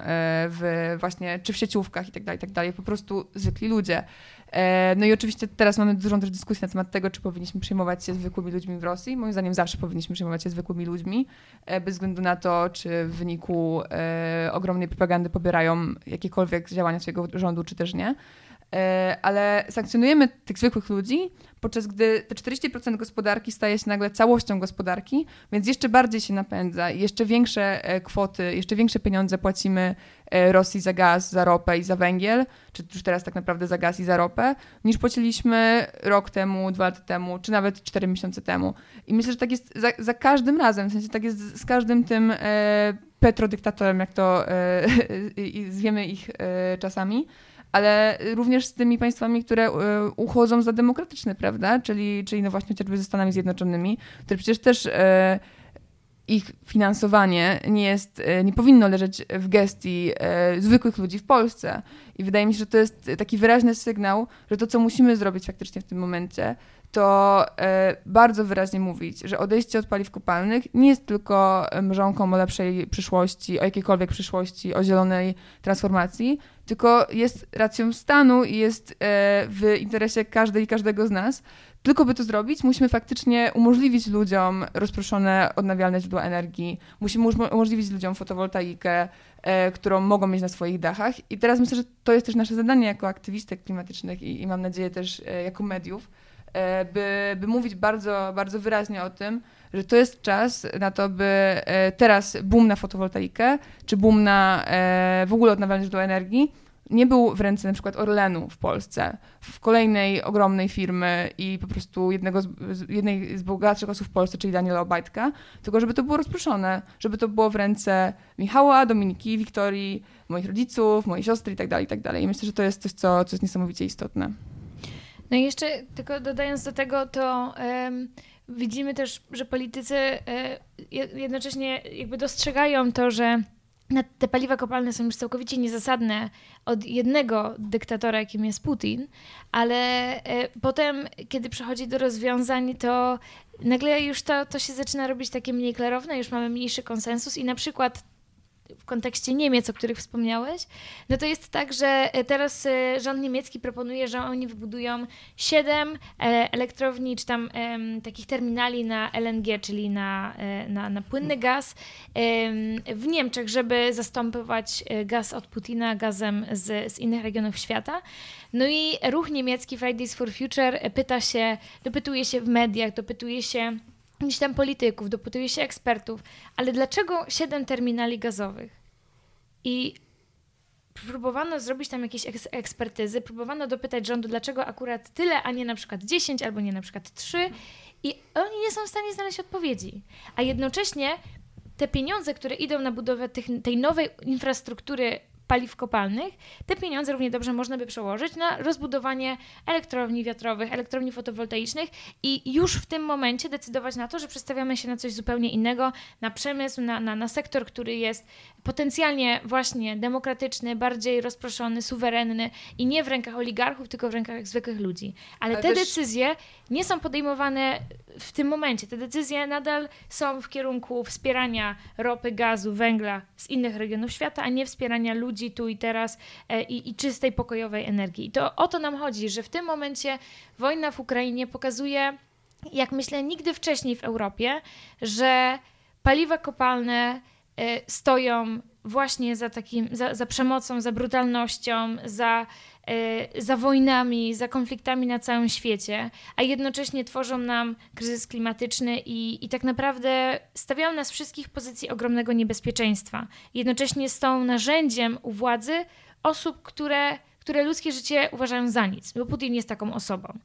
w właśnie, czy w sieciówkach i tak dalej, i tak dalej, po prostu zwykli ludzie. E, no i oczywiście teraz mamy dużą też dyskusję na temat tego, czy powinniśmy przejmować się zwykłymi ludźmi w Rosji. Moim zdaniem zawsze powinniśmy przejmować się zwykłymi ludźmi, e, bez względu na to, czy w wyniku ogromnej propagandy pobierają jakiekolwiek działania swojego rządu, czy też nie. E, ale sankcjonujemy tych zwykłych ludzi, podczas gdy te 40% gospodarki staje się nagle całością gospodarki, więc jeszcze bardziej się napędza i jeszcze większe e, kwoty, jeszcze większe pieniądze płacimy e, Rosji za gaz, za ropę i za węgiel, czy już teraz tak naprawdę za gaz i za ropę, niż płaciliśmy rok temu, dwa lata temu, czy nawet cztery miesiące temu. I myślę, że tak jest za, za każdym razem, w sensie tak jest z każdym tym e, petrodyktatorem, jak to e, zwiemy ich e, czasami ale również z tymi państwami, które e, uchodzą za demokratyczne, prawda? Czyli, czyli no właśnie chociażby ze Stanami Zjednoczonymi, które przecież też e, ich finansowanie nie jest, e, nie powinno leżeć w gestii zwykłych ludzi w Polsce. I wydaje mi się, że to jest taki wyraźny sygnał, że to, co musimy zrobić faktycznie w tym momencie, to e, bardzo wyraźnie mówić, że odejście od paliw kopalnych nie jest tylko mrzonką o lepszej przyszłości, o jakiejkolwiek przyszłości, o zielonej transformacji, tylko jest racją stanu i jest e, w interesie każdej i każdego z nas. Tylko by to zrobić, musimy faktycznie umożliwić ludziom rozproszone odnawialne źródła energii, musimy umożliwić ludziom fotowoltaikę, e, którą mogą mieć na swoich dachach. I teraz myślę, że to jest też nasze zadanie jako aktywistek klimatycznych i, i mam nadzieję też e, jako mediów, e, by, by mówić bardzo, bardzo wyraźnie o tym, że to jest czas na to, by e, teraz boom na fotowoltaikę, czy boom na e, w ogóle odnawialne źródła energii, nie był w ręce na przykład Orlenu w Polsce, w kolejnej ogromnej firmy i po prostu jednego z, jednej z bogatszych osób w Polsce, czyli Daniela Obajtka, tylko żeby to było rozproszone, żeby to było w ręce Michała, Dominiki, Wiktorii, moich rodziców, mojej siostry itd., tak itd. Tak I myślę, że to jest coś, co, co jest niesamowicie istotne. No i jeszcze tylko dodając do tego, to um, widzimy też, że politycy um, jednocześnie jakby dostrzegają to, że te paliwa kopalne są już całkowicie niezasadne od jednego dyktatora, jakim jest Putin, ale e, potem, kiedy przechodzi do rozwiązań, to nagle już to, to się zaczyna robić takie mniej klarowne, już mamy mniejszy konsensus i na przykład w kontekście Niemiec, o których wspomniałeś, no to jest tak, że e, teraz e, rząd niemiecki proponuje, że oni wybudują siedem e, elektrowni, czy tam takich terminali na LNG, czyli na, na, na płynny gaz w Niemczech, żeby zastępować gaz od Putina gazem z, z innych regionów świata. No i ruch niemiecki Fridays for Future pyta się, dopytuje się w mediach, dopytuje się gdzieś tam polityków, dopytuje się ekspertów, ale dlaczego siedem terminali gazowych? I próbowano zrobić tam jakieś ekspertyzy, próbowano dopytać rządu, dlaczego akurat tyle, a nie na przykład 10 albo nie na przykład 3 i oni nie są w stanie znaleźć odpowiedzi. A jednocześnie te pieniądze, które idą na budowę tych, tej nowej infrastruktury paliw kopalnych, te pieniądze równie dobrze można by przełożyć na rozbudowanie elektrowni wiatrowych, elektrowni fotowoltaicznych i już w tym momencie decydować na to, że przestawiamy się na coś zupełnie innego, na przemysł, na, na, na sektor, który jest potencjalnie właśnie demokratyczny, bardziej rozproszony, suwerenny i nie w rękach oligarchów, tylko w rękach zwykłych ludzi. Ale, Ale te decyzje nie są podejmowane w tym momencie. Te decyzje nadal są w kierunku wspierania ropy, gazu, węgla z innych regionów świata, a nie wspierania ludzi tu i teraz e, i, i czystej, pokojowej energii. I to o to nam chodzi, że w tym momencie wojna w Ukrainie pokazuje, jak myślę, nigdy wcześniej w Europie, że paliwa kopalne stoją właśnie za takim, za, za przemocą, za brutalnością, za, za wojnami, za konfliktami na całym świecie, a jednocześnie tworzą nam kryzys klimatyczny i, i tak naprawdę stawiają nas wszystkich w pozycji ogromnego niebezpieczeństwa. Jednocześnie są narzędziem u władzy osób, które, które ludzkie życie uważają za nic, bo Putin jest taką osobą.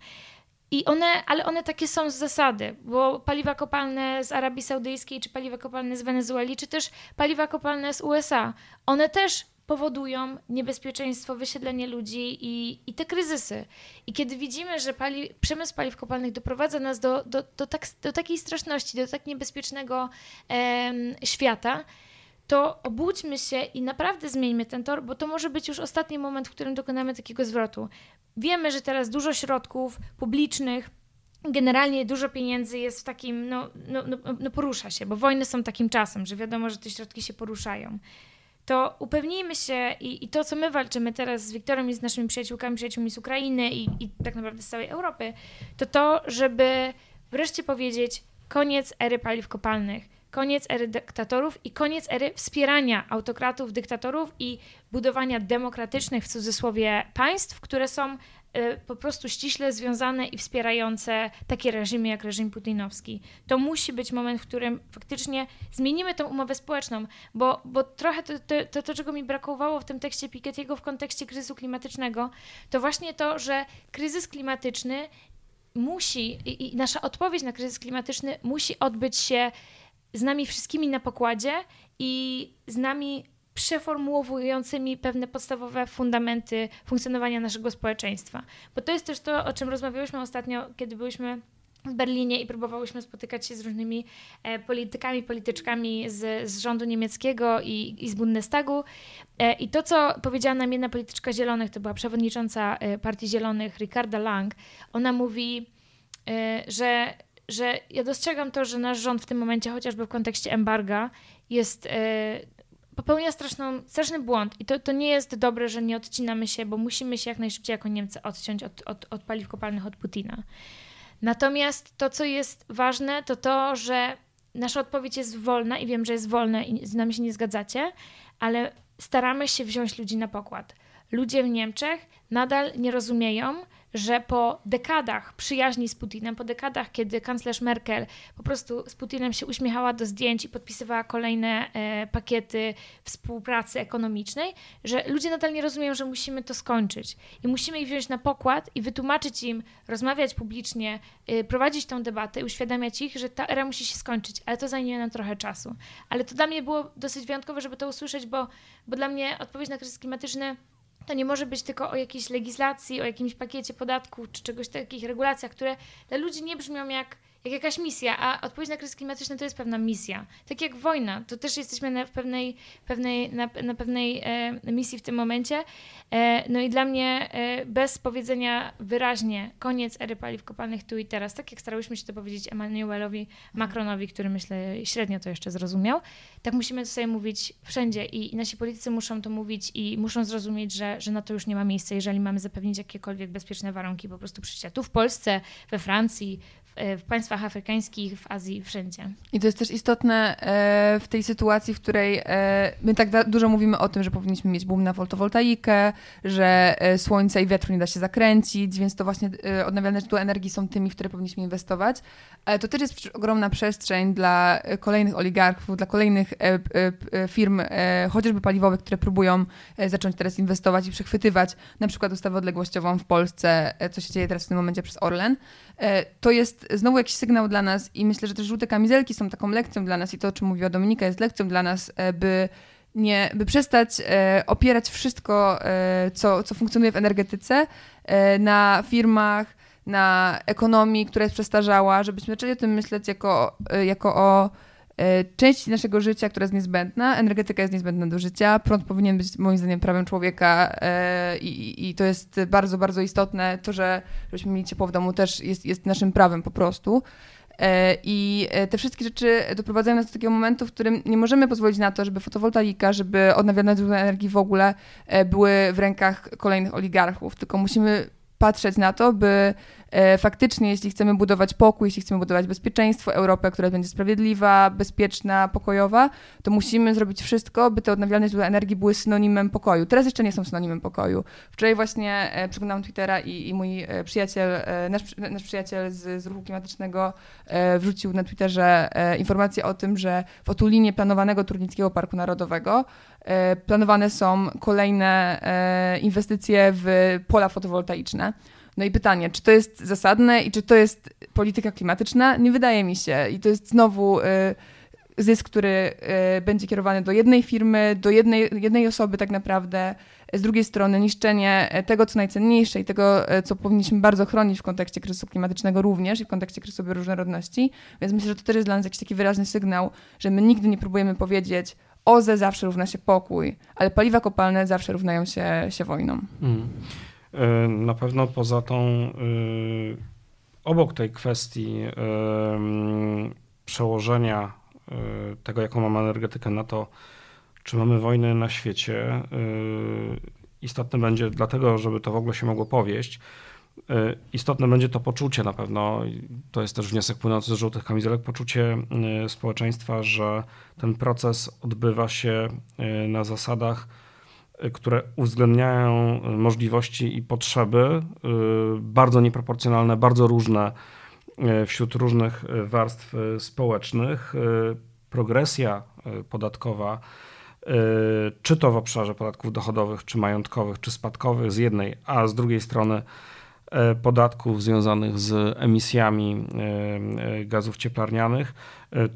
I one, ale one takie są z zasady, bo paliwa kopalne z Arabii Saudyjskiej, czy paliwa kopalne z Wenezueli, czy też paliwa kopalne z USA, one też powodują niebezpieczeństwo, wysiedlenie ludzi i, i te kryzysy. I kiedy widzimy, że pali, przemysł paliw kopalnych doprowadza nas do, do, do, tak, do takiej straszności, do tak niebezpiecznego em, świata, to obudźmy się i naprawdę zmieńmy ten tor, bo to może być już ostatni moment, w którym dokonamy takiego zwrotu. Wiemy, że teraz dużo środków publicznych, generalnie dużo pieniędzy jest w takim, no, no, no, no, porusza się, bo wojny są takim czasem, że wiadomo, że te środki się poruszają. To upewnijmy się i, i to, co my walczymy teraz z Wiktorem i z naszymi przyjaciółkami, przyjaciółmi z Ukrainy i, i tak naprawdę z całej Europy, to to, żeby wreszcie powiedzieć koniec ery paliw kopalnych koniec ery dyktatorów i koniec ery wspierania autokratów, dyktatorów i budowania demokratycznych w cudzysłowie państw, które są po prostu ściśle związane i wspierające takie reżimy jak reżim putinowski. To musi być moment, w którym faktycznie zmienimy tą umowę społeczną, bo, bo trochę to, to, to, to czego mi brakowało w tym tekście Piketty'ego w kontekście kryzysu klimatycznego, to właśnie to, że kryzys klimatyczny musi i, i nasza odpowiedź na kryzys klimatyczny musi odbyć się z nami wszystkimi na pokładzie i z nami przeformułowującymi pewne podstawowe fundamenty funkcjonowania naszego społeczeństwa. Bo to jest też to, o czym rozmawiałyśmy ostatnio, kiedy byliśmy w Berlinie i próbowałyśmy spotykać się z różnymi e, politykami, polityczkami z, z rządu niemieckiego i, i z Bundestagu. E, I to, co powiedziała nam jedna polityczka Zielonych, to była przewodnicząca e, Partii Zielonych, Ricarda Lang, ona mówi, e, że że ja dostrzegam to, że nasz rząd w tym momencie, chociażby w kontekście embarga, jest. Popełnia straszną, straszny błąd i to, to nie jest dobre, że nie odcinamy się, bo musimy się jak najszybciej jako Niemcy odciąć od, od, od paliw kopalnych od Putina. Natomiast to, co jest ważne, to to, że nasza odpowiedź jest wolna i wiem, że jest wolna i z nami się nie zgadzacie, ale staramy się wziąć ludzi na pokład. Ludzie w Niemczech nadal nie rozumieją, że po dekadach przyjaźni z Putinem, po dekadach, kiedy kanclerz Merkel po prostu z Putinem się uśmiechała do zdjęć i podpisywała kolejne e, pakiety współpracy ekonomicznej, że ludzie nadal nie rozumieją, że musimy to skończyć i musimy ich wziąć na pokład i wytłumaczyć im, rozmawiać publicznie, e, prowadzić tą debatę i uświadamiać ich, że ta era musi się skończyć, ale to zajmie nam trochę czasu. Ale to dla mnie było dosyć wyjątkowe, żeby to usłyszeć, bo, bo dla mnie odpowiedź na kryzys klimatyczny to nie może być tylko o jakiejś legislacji, o jakimś pakiecie podatków czy czegoś takich regulacjach, które dla ludzi nie brzmią jak jak jakaś misja, a odpowiedź na kryzys klimatyczny to jest pewna misja. Tak jak wojna, to też jesteśmy na pewnej, pewnej, na, na pewnej e, misji w tym momencie. E, no i dla mnie e, bez powiedzenia wyraźnie koniec ery paliw kopalnych tu i teraz, tak jak starałyśmy się to powiedzieć Emmanuelowi Macronowi, który myślę średnio to jeszcze zrozumiał, tak musimy to sobie mówić wszędzie i, i nasi politycy muszą to mówić i muszą zrozumieć, że, że na to już nie ma miejsca, jeżeli mamy zapewnić jakiekolwiek bezpieczne warunki po prostu przyjścia tu w Polsce, we Francji, w państwach afrykańskich, w Azji, wszędzie. I to jest też istotne e, w tej sytuacji, w której e, my tak dużo mówimy o tym, że powinniśmy mieć boom na fotowoltaikę, że słońce i wiatru nie da się zakręcić, więc to właśnie odnawialne źródła energii są tymi, w które powinniśmy inwestować. Ale to też jest ogromna przestrzeń dla kolejnych oligarchów, dla kolejnych firm, chociażby paliwowych, które próbują zacząć teraz inwestować i przechwytywać na przykład ustawę odległościową w Polsce, co się dzieje teraz w tym momencie przez Orlen. To jest znowu jakiś sygnał dla nas i myślę, że też żółte kamizelki są taką lekcją dla nas i to, o czym mówiła Dominika, jest lekcją dla nas, e, by nie, by przestać e, opierać wszystko, e, co, co funkcjonuje w energetyce, e, na firmach, na ekonomii, która jest przestarzała, żebyśmy zaczęli o tym myśleć jako, e, jako o e, części naszego życia, która jest niezbędna. Energetyka jest niezbędna do życia. Prąd powinien być moim zdaniem prawem człowieka i, i to jest bardzo, bardzo istotne. To, że żebyśmy mieli ciepło w domu też jest, jest naszym prawem po prostu. E, I e, te wszystkie rzeczy doprowadzają nas do takiego momentu, w którym nie możemy pozwolić na to, żeby fotowoltaika, żeby odnawialne źródła energii w ogóle e, były w rękach kolejnych oligarchów, tylko musimy patrzeć na to, by e, faktycznie, jeśli chcemy budować pokój, jeśli chcemy budować bezpieczeństwo, Europę, która będzie sprawiedliwa, bezpieczna, pokojowa, to musimy zrobić wszystko, by te odnawialne źródła energii były synonimem pokoju. Teraz jeszcze nie są synonimem pokoju. Wczoraj właśnie e, przeglądałam Twittera i, i mój e, przyjaciel, nasz, nasz przyjaciel z, z ruchu klimatycznego wrzucił na Twitterze informację o tym, że w otulinie planowanego Turnickiego Parku Narodowego planowane są kolejne e, inwestycje w pola fotowoltaiczne. No i pytanie, czy to jest zasadne i czy to jest polityka klimatyczna? Nie wydaje mi się. I to jest znowu e, zysk, który e, będzie kierowany do jednej firmy, do jednej, jednej osoby tak naprawdę. Z drugiej strony niszczenie e, tego, co najcenniejsze i tego, e, co powinniśmy bardzo chronić w kontekście kryzysu klimatycznego również i w kontekście kryzysu bioróżnorodności. Więc myślę, że to też jest dla nas jakiś taki wyraźny sygnał, że my nigdy nie próbujemy powiedzieć OZE zawsze równa się pokój, ale paliwa kopalne zawsze równają się, się wojną. Mm. Y, Na pewno poza tą, y, obok tej kwestii y, przełożenia tego, jaką mamy energetykę na to, czy mamy wojny na świecie, istotne będzie dlatego, żeby to w ogóle się mogło powieść, istotne będzie to poczucie na pewno, to jest też wniosek płynący z żółtych kamizelek, poczucie y, społeczeństwa, że ten proces odbywa się y, na zasadach, które uwzględniają możliwości i potrzeby bardzo nieproporcjonalne, bardzo różne wśród różnych warstw społecznych. Progresja podatkowa, czy to w obszarze podatków dochodowych, czy majątkowych, czy spadkowych z jednej, a z drugiej strony podatków związanych z emisjami y, y, gazów cieplarnianych,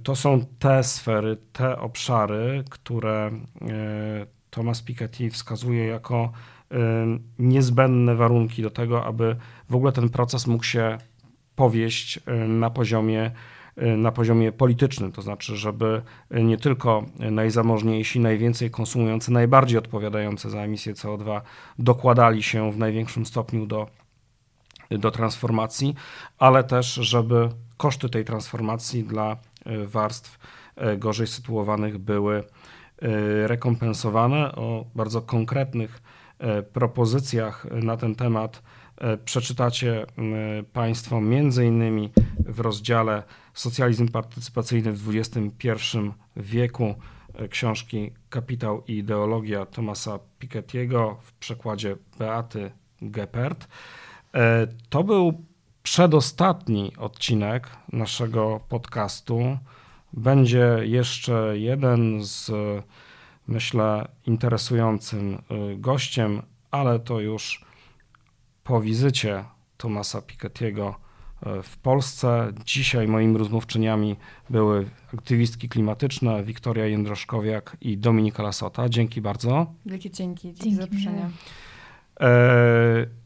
to są te sfery, te obszary, które Thomas Piketty wskazuje jako niezbędne warunki do tego, aby w ogóle ten proces mógł się powieść na poziomie, na poziomie politycznym, to znaczy, żeby nie tylko najzamożniejsi, najwięcej konsumujący, najbardziej odpowiadający za emisję CO2 dokładali się w największym stopniu do, do transformacji, ale też, żeby koszty tej transformacji dla y, warstw y, gorzej sytuowanych były y, rekompensowane. O bardzo konkretnych propozycjach na ten temat przeczytacie Państwo między innymi w rozdziale Socjalizm partycypacyjny w XXI wieku książki Kapitał i ideologia Thomasa Piketty'ego w przekładzie Beaty Geppert. E, To był przedostatni odcinek naszego podcastu. Będzie jeszcze jeden z, myślę, interesującym y, gościem, ale to już po wizycie Thomasa Piketty'ego y, w Polsce. Dzisiaj moimi rozmówczyniami były aktywistki klimatyczne Wiktoria Jędroszkowiak i Dominika Lasota. Dzięki bardzo. Wielkie dzięki, dzięki Dzięki za zaproszenie.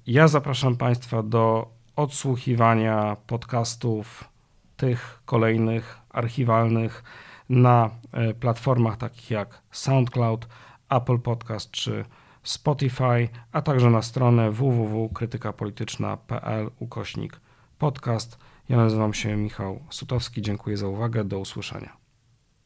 Ja zapraszam Państwa do odsłuchiwania podcastów tych kolejnych archiwalnych na e, platformach takich jak SoundCloud, Apple Podcast czy Spotify, a także na stronę www.krytykapolityczna.pl ukośnik podcast. Ja nazywam się Michał Sutowski. Dziękuję za uwagę. Do usłyszenia.